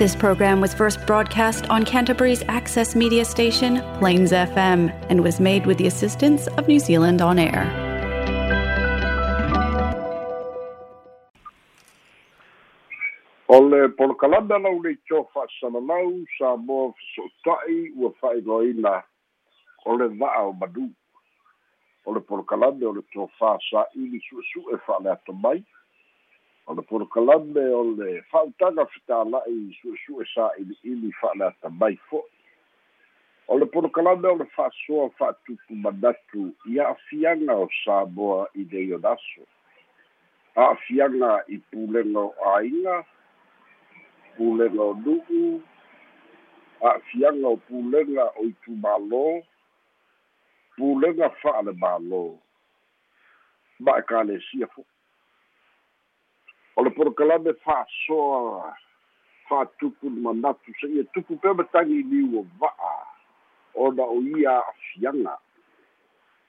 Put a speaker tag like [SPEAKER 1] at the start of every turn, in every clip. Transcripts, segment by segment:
[SPEAKER 1] This program was first broadcast on Canterbury's access media station, Plains FM, and was made with the assistance of New Zealand On Air.
[SPEAKER 2] o le polokalana lau le ito fa'asalalau sa mo feso'ota'i ua fa'ailoaina o le va'a o manu o le polokalame o le tofā sa'ili su'esu'e fa'aleato mai o le polokalame o le fa'autaga fetāla'i su'esu'e sa'ili'ili fa'aleata mai fo'i o le polokalame o le fa'asoa fa'atupu manatu ia afiaga o samoa i leionaso a'afiaga i pulega o āiga pulega o nu'u a'afiaga o pulega o itumālō pulega fa'ale mālō. Ma e kalesia fo'i o le polokalame fa'asoa fa'atupu le manatu se'ia tupu pea matagi liu o va'a. Ona o ia a'afiaga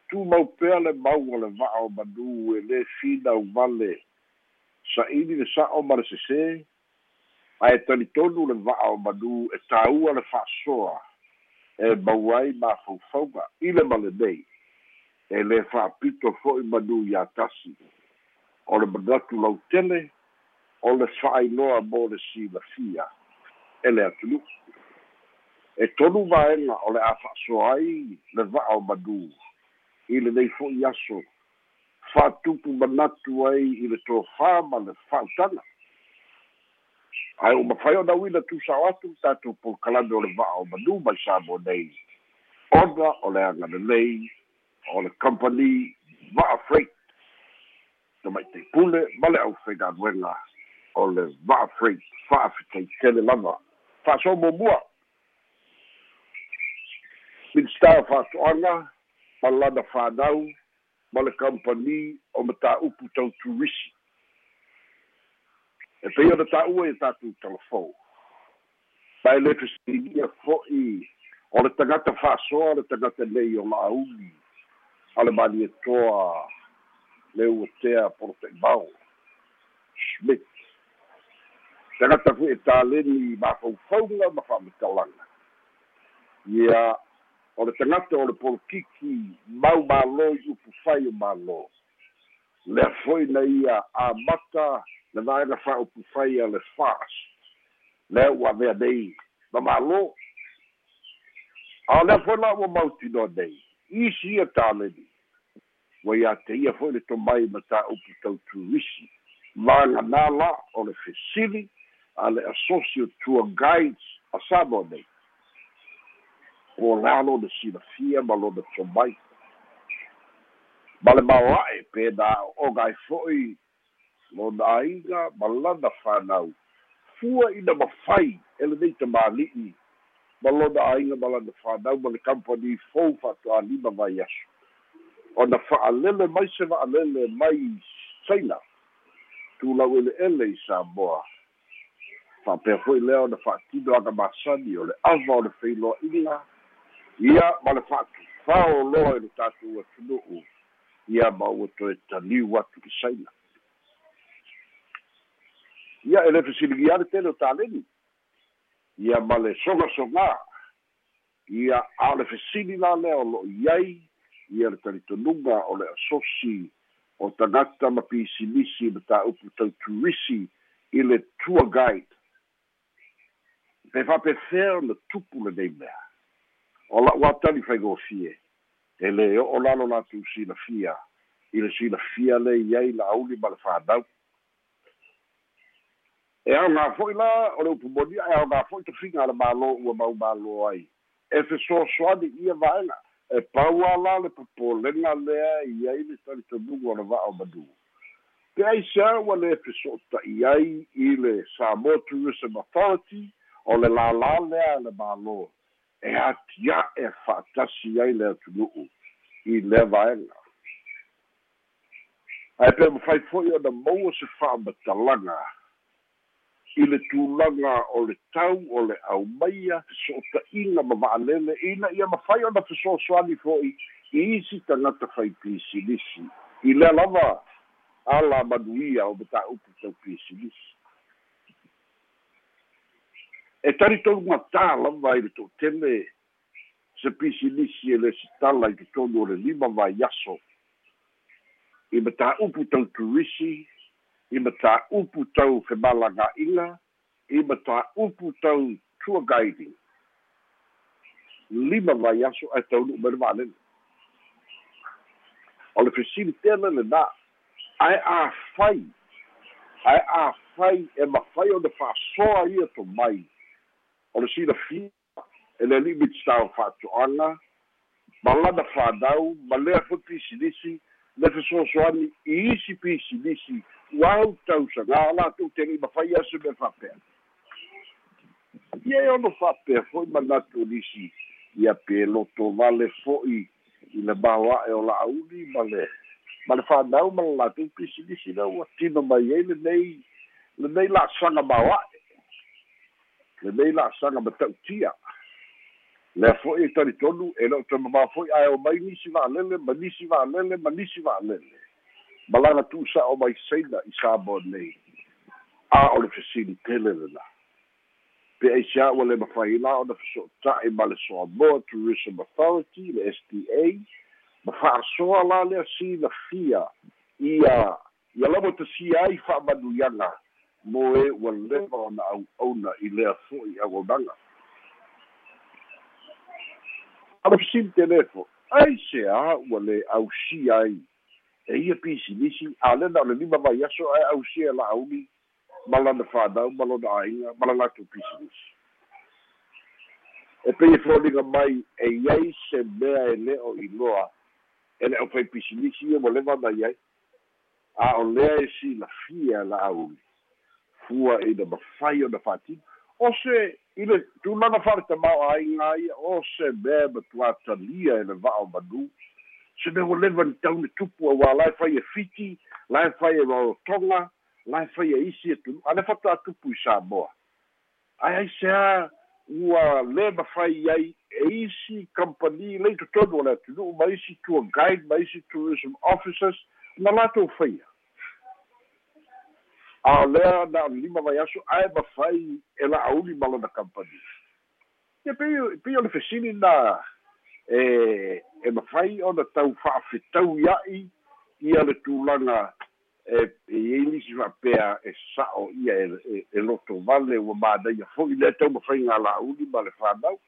[SPEAKER 2] tumau pea le mau o le va'a o manū e lē finau vale. Sa'ili le sa'o ma le sesē ae talitonu le va'a o manu e tāua le fa'asoa e mau ai mafaufauga i le malenei e lē fa'apito fo'i manu iā tasi o le manatu lautele o le fa'ailoa mo le silafia e le atunu'u e tonu vaega o le a fa'asoa ai le va'a o manu. I lenei fo'i aso. Fa'atupu manatu ai i le tofā ma le fa'autaga ae uma fai ona uina tusao atu tatou polokalame o le va'a o manu mai sa mo nei. Ona o le aga lelei o le company va'a freight tamai teipule ma le ʻaufaigaluega o le va'a freight fa'afetaitele lava fa'asomuamua minista fa'ato'aga ma lana fanau ma le company o mataupu tauturisi e pei ona ta'ua ia tatou talafou le fesiligia fo'i o le tagata fa'asoa le tagata lei o la'auli a le malietoa le uatea polote'imao smith tagata fo'i e taleni mafaufauga ma fa'amatalaga ia o le tagata o le polokiki mau mālō i upu fai o mālō lea fo'i na ia amata le vaega fa'aupu fai a le fas lea ua mea nei ma mālō a lea foi la ua mautinoa nei. Isi ia taleni ua iā te ia fo'i le tomai ma tāupu tauturisi vaganā la o le fesili a le associate tour guides a samo nei. Le alo le silafia ma lona tomai. Ma le maoa'e pena oga ai fo'i lona aiga ma lana fanau fua ina mafai e lenei tamāli'i ma lona aiga ma lana fanau ma le company fou fa'ato'alima mai aso ona fa'alele mai se fa'alele mai china. Tulau ele'ele i samoa. Fa'apea fo'i lea ona fa'atino aga masani o le ava o le feiloa'iga ia ma le fa'atufao loa i le tatou atunu'u. Ia ma ua toe taliu atu i saina ia e le fesiligi tele o taleni ia ma le sogasogā ia a o le fesili la lea o lo'o iai ia le talitonuga o le asosi o tagata ma pisilisi ma tāupu tauturisi i le tour guide. Pe fa'apefea ona tupu lenei mea. O la'u atali faigofie e lē o'o lalo latou silafia i le silafia le iai la'auli ma le fanau e aogā fo'i la o le upumonia e aogā fo'i tofiga a le mālō ua mau mālō ai. E fesoasoani ia vaega e pau ala le popolega lea i ai le talitonugu o le va'a o pe ai sea ua lē feso'ota'i ai i le samoa tourism authority o le lālā lea le mālō. E atia e fa'atasi ai le atunu'u i lea vaega ae pe mafai fo'i ona maua se fa'amatalaga i le tulaga o le tau o le ʻaumaia fesoʻotaʻiga ma va'alele ina ia mafai ona fesoasoani fo'i i isi tagata faipisilisi i lea lava ala manuia o mataupu tau pisilisi e talitonu gatā lava i le toʻatele se pisilisi e le sitala i totonu o le lima vaiaso i mataupu tau turisi i mataupu tau femalagaʻiga i mataupu tau tour guiding lima vaiaso ae taunuu mai le va'alele o le fesilitea le lenā ae afai ae afai e mafai o le fa'asoa ia tomai o le silafia e le ali'i mitstao fa'ato'aga ma lana fanau ma lea foi pisilisi le fesoasoani i isi pisilisi ua au tausagā latou te ali'i mafai ase me fa'apea ia e ono fa'apea fo'i manatu nisi ia pe loto vale fo'i i le maoa'e o la'auli ma le ma le fanau ma le latou pisilisi na ua tino mai ai lenei lenei la'asaga maoa'e lenei la'asaga ma ta'utia lea fo'i e talitonu e lo'o tamamā fo'i ae o mai nisi va'alele ma nisi va'alele ma nisi va'alele ma laga tu'usa'o mai saina i sa mo nei. A o le fesilitele lena pe ai sia ua le mafai la ona feso'ota'i ma le soamoa tourism authority le sta ma fa'asoa la lea silafia ia ia lava tasia ai fa'amanuiaga mo e ua leva ona au'auna i lea fo'i ala fesilite lē fo. Ai seā ua le ausia ai e ia pisilisi a lena o le lima vai aso ae ausia e la'auli ma lana fanau ma lona āiga ma la latou pisilisi e pei e foliga mai e iai se mea e le'o iloa e le ʻaufai pisilisi ia ua leva nai ai a o lea e silafia la'auli fua ina mafai ona fa'atino o se i le tulaga fa'aletamao aiga ia o se mea matuatalia e le va'o manū se mea ua leva ni taune tupu auā lae fai e fiti lae fai e maotoga lae fai e isi e tunu a le fata'atupu i samoa ae ai seā ua lē mafai ai e isi company? Lei totonu o le atunu'u ma isi tour guide ma isi tourism officers. Na latou faia a lea na lima vai aso ae mafai e la'auli ma lona company. Ia pei pei le fesili na e e mafai ona tau fa'afetau ia'i ia le tulaga e iai nisi fa'apea e sa'o ia e e loto vale ua manaia fo'i lea tau mafaiga la'auli ma le fanau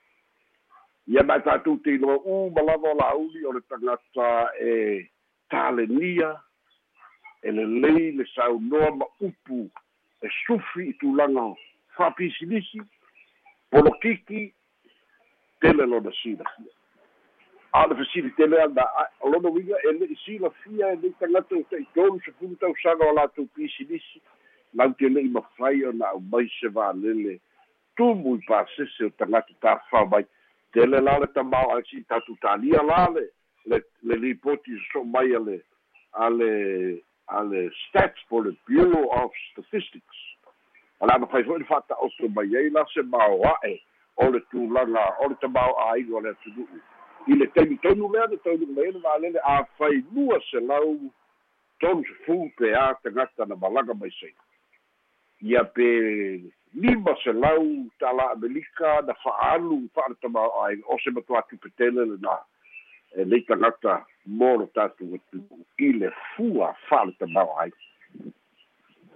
[SPEAKER 2] ia mae tatou te iloa u ma lava o la'auli o le tagata e talenia e lelei le saunoa ma upu e sufi i tulaga fa'apisilisi polokiki tele lona silafia a le fesilitele ana lona uiga e le'i silafia e le'i tagata o ta'itolu sefulu tausaga o latou pisilisi lauti e le'i mafai ona aumai se va'alele tumu i pasese o tagata tafao mai tele la le tamao ai si tatou talia la le le le lipoti so mai ale ale ale stats for the bureau of statistics. Ala ma fai foi le fata o so mai ai la se maoa'e o le tulaga o le tamao aiga o le atunu'u i le taimi lea le taunu lea le va'alele afailua selau tonu sefulu pea tagata na malaga mai sai ia pe lima selau tala amelika na fa'aalu fa'aletamao ai o se matuatu petele lenā e lei tagata mo lo tatou atu i le fua fa'aletamao ai.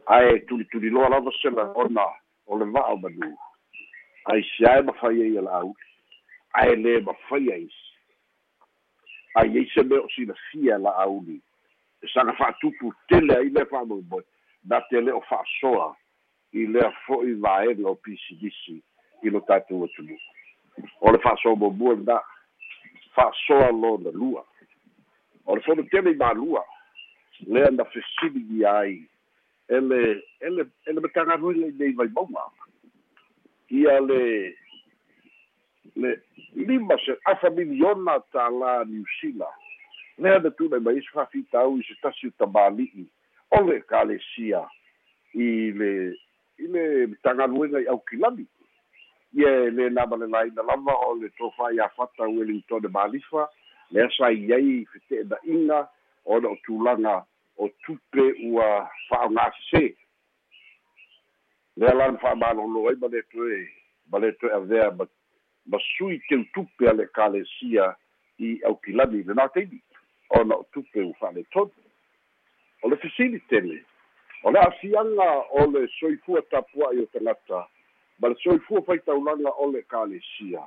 [SPEAKER 2] Ae tulituli loa lava sela ona o le va'a o manu. Ai se ae mafai ai e la'auli ae lē mafai ai ai ai se mea o silafia la'auli e saga fa'atupu tele ai lea fa'amoemoe na te lē o fa'asoa i lea fo'i vaega o pisilisi i lo tatou atunu. O le fa'asoa muamua lenā fa'asoa lona lua. O le fono tele i malua lea na fesiligi ai. Ele ele ele matagaluega i nei vai mauga ia le le lima se afa miliona tālā niusila lea na tunai mai se fa'afitau i se tasi o tamāli'i o le kalesia i le i le tagaluega i aukilani ia e lē namalelaina lava o le tofaiafata wellington e malifa lea sai ai fete'ena'iga ona o tulaga o tupe ua fa'aogāsesē lea lana fa'amalōlō ai ma le toe ma le toe avea ma ma sui teutupe a le kalesia i aukilani lenā taimi ona o tupe u fa'aletonu o le fesili tele o le a'afiaga o le soifua tapua'i o tagata ma le soifua faitaulaga o le kalesia.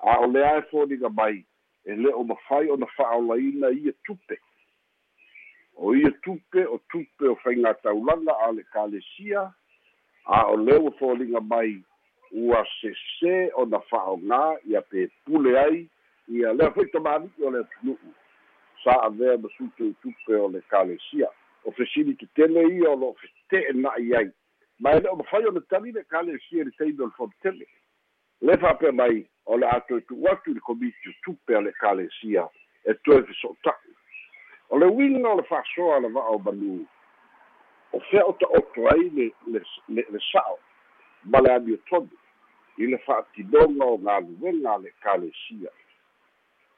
[SPEAKER 2] A o le ae foliga mai e lē o mafai ona fa'aolaina ia tupe. O ia tupe o tupe o faiga taulaga a le kalesia a o lea ua foliga mai ua sesē ona fa'aogā ia pepule ai ia lea foi tamali'i o le atunu'u sa avea ma sutu tupe o le kalesia. O fesili tetele ia o lo'o fete'ena'i ai. Ma e le o mafai ona tali le kalesia le taimi o le fonotele le fa'apea mai o le a toe tu'u atu i le komiti tupe a le kalesia e toe feso'ota'i o le uiga o le fa'asoa le va'a o manu. O fea o ta'oto ai le le le sa'o ma le amiotonu i le fa'atinoga o galuega a le kalesia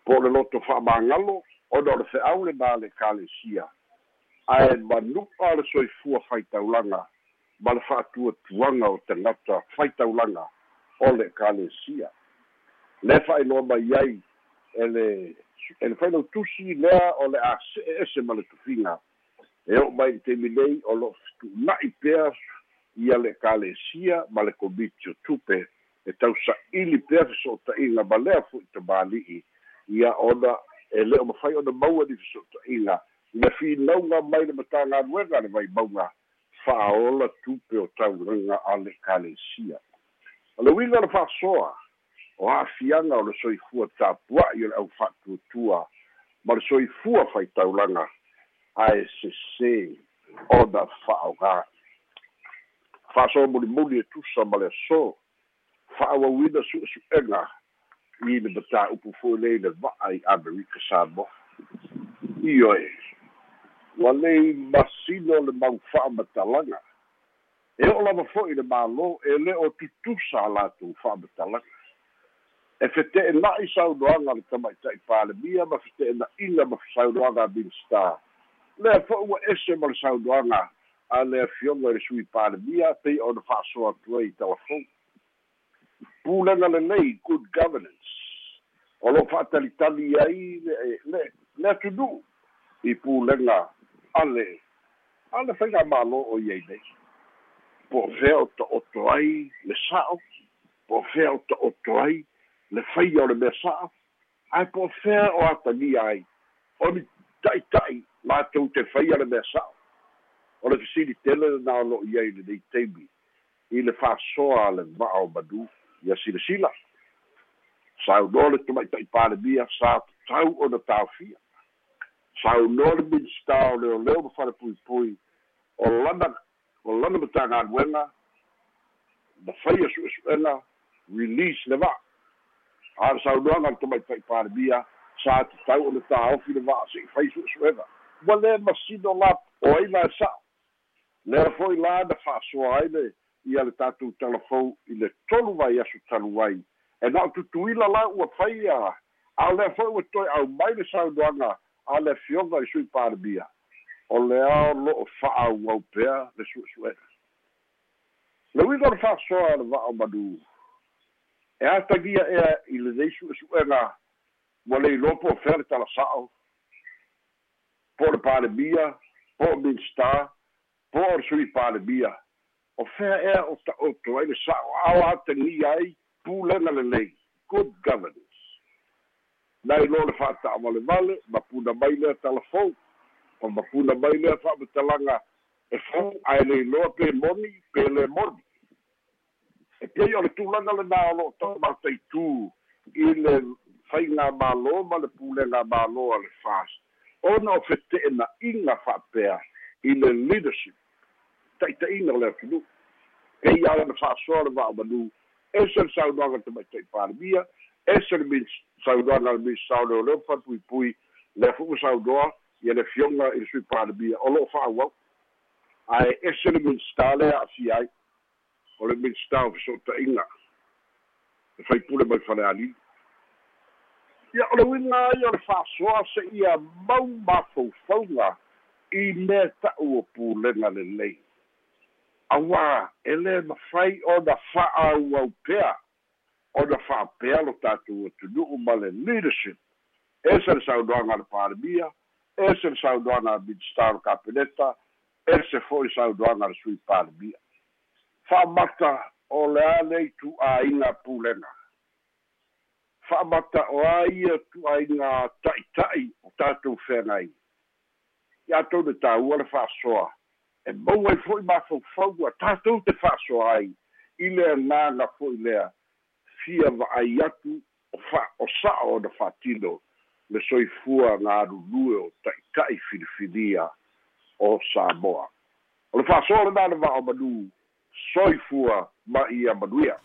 [SPEAKER 2] po o le loto fa'amagalo ona o le fe'au lenā le kalesia ae manu'a le soifua faitaulaga ma le fa'atuatuaga o tagata faitaulaga o le kalesia le fa'ailoa mai ai e le e le fainau tusi lea o le a se'e ese ma le tufiga e o'o mai taimi nei o lo'o fetu'una'i pea ia le kalesia ma le komiti o tupe e tausa'ili pea feso'ota'iga ma lea fo'i tamāli'i ia ona e lē o mafai ona maua ni feso'ota'iga ina finauga mai le matagaluega le vaimauga fa'aola tupe o taulaga a le kalesia o le uiga le fa'asoa o a'afiaga o le soifua tapua'i o le ʻau fa'atuatua ma le soifua faitaulaga ae sesē ona fa'aogā fa'aso mulimuli e tusa ma le aso. Fa'auauina su'esu'ega i le matāupu fo'i lei le va'a i amerika samoa io e ua lei masino le mau fa'amatalaga. E o'o lava fo'i le mālō e lē o tutusa a latou fa'amatalaga. E fete'ena'i saunoaga le tamaita'i palemia ma fete'ena'iga ma saunoaga minstar. Lea fo'i ua ese ma le saunoaga a le afioga i le sui palemia pei ona fa'asoa atu ai talafou pulega lelei good governance. O lo fa'atalitali ai le le le atunu'u i pulega ale ale faiga mālō o iai nei po o fea o ta'oto ai le sa'o po o fea o ta'oto ai le faia o le mea sa'a ae po o fea o atagia ai o ni ta'ita'i latou te faia le mea sa'a o le fesili tele lenā o lo'o lenei taimi i le fa'asoa a le va'a o manu ia silasila saunoa le tamaita'i palemia sa tatau ona taofia saunoa le minista o leoleo ma falepuipui o lana o lana matagaluega na faia su'esu'ega release le va'a a le saunoaga le tamaita'i palemia sa tatau ona tāofi le va'a se'i fai su'esu'ega ua lē masino la o ai la e sa'o lea fo'i la na fa'asoa ai le ia le tatou talafou i le tolu vai aso talu ai e na o tutuila la ua faia a o lea fo'i ua toe au mai le saunoaga a le afioga i sui palemia o lea o lo'o fa'aauau pea le su'esu'ega le uiga o le fa'asoa le va'o manu e atagia ea i lenei su'esu'ega ua le iloa po o fea le talasa'o po o le palemia po o minstar po o le sui palemia o fea ea o ta'oto ai le sa'o ao atagia ai pulega lelei good governance. Na iloa le fa'ata'avalevale ma puna mai lea talafou o ma puna mai lea fa'amatalaga e fou ae le iloa pe moni pe le moni. E pei o le tulaga lenā o lo'o ta'omataitū i le faiga mālō ma le pulega mālō a le fast. Ona o fete'ena'iga fa'apea i le leadership. Ta'ita'iga o le atunu'u pei ala na fa'asoa le va'amanu ese le saunoaga tamaita'i palemia ese le min saunoaga le minisao leoleo fa'apuipui le fu'u saunoa ia le fioga i le sui palemia o lo'o fa'auau ae ese le minista le a'afia ai. O le minista o feso'ota'iga e faipule mai falealii ia o le uiga ai o le fa'asoa se'ia mau mafaufauga i mea ta'u o pulega lelei auā e lē mafai ona fa'aauau pea. Ona fa'apea lo tatou atunu'u ma le leadership. E se le saunoaga le palemia e se le saunoaga le minista o kapeneta e se fo'i saunoaga le sui palemia fa'amata o le a nei tu'āiga pulega fa'amata o a ia tu'āiga ta'ita'i o tatou feagai ia tou le tāua le fa'asoa e mau ai fo'i mafaufau a tatou te fa'asoa ai. I le agaga fo'i lea fia va'ai atu o fa o sa'o ona fa'atino le soifua galulue o ta'ita'i filifilia o samoa. O le fa'asoa lenā le va'o manū soifua ma ia manuia